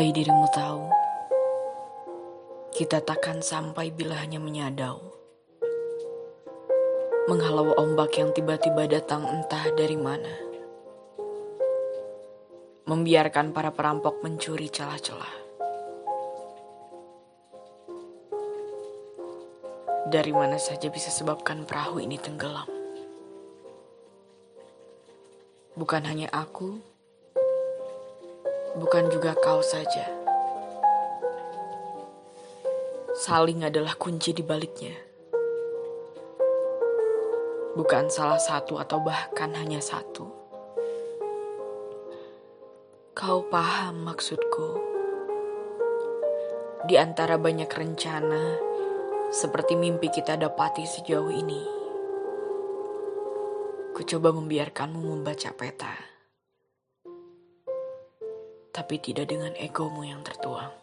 Andai dirimu tahu, kita takkan sampai bila hanya menyadau. Menghalau ombak yang tiba-tiba datang entah dari mana. Membiarkan para perampok mencuri celah-celah. Dari mana saja bisa sebabkan perahu ini tenggelam. Bukan hanya aku, bukan juga kau saja. Saling adalah kunci di baliknya. Bukan salah satu atau bahkan hanya satu. Kau paham maksudku? Di antara banyak rencana, seperti mimpi kita dapati sejauh ini, ku coba membiarkanmu membaca peta tapi tidak dengan egomu yang tertuang.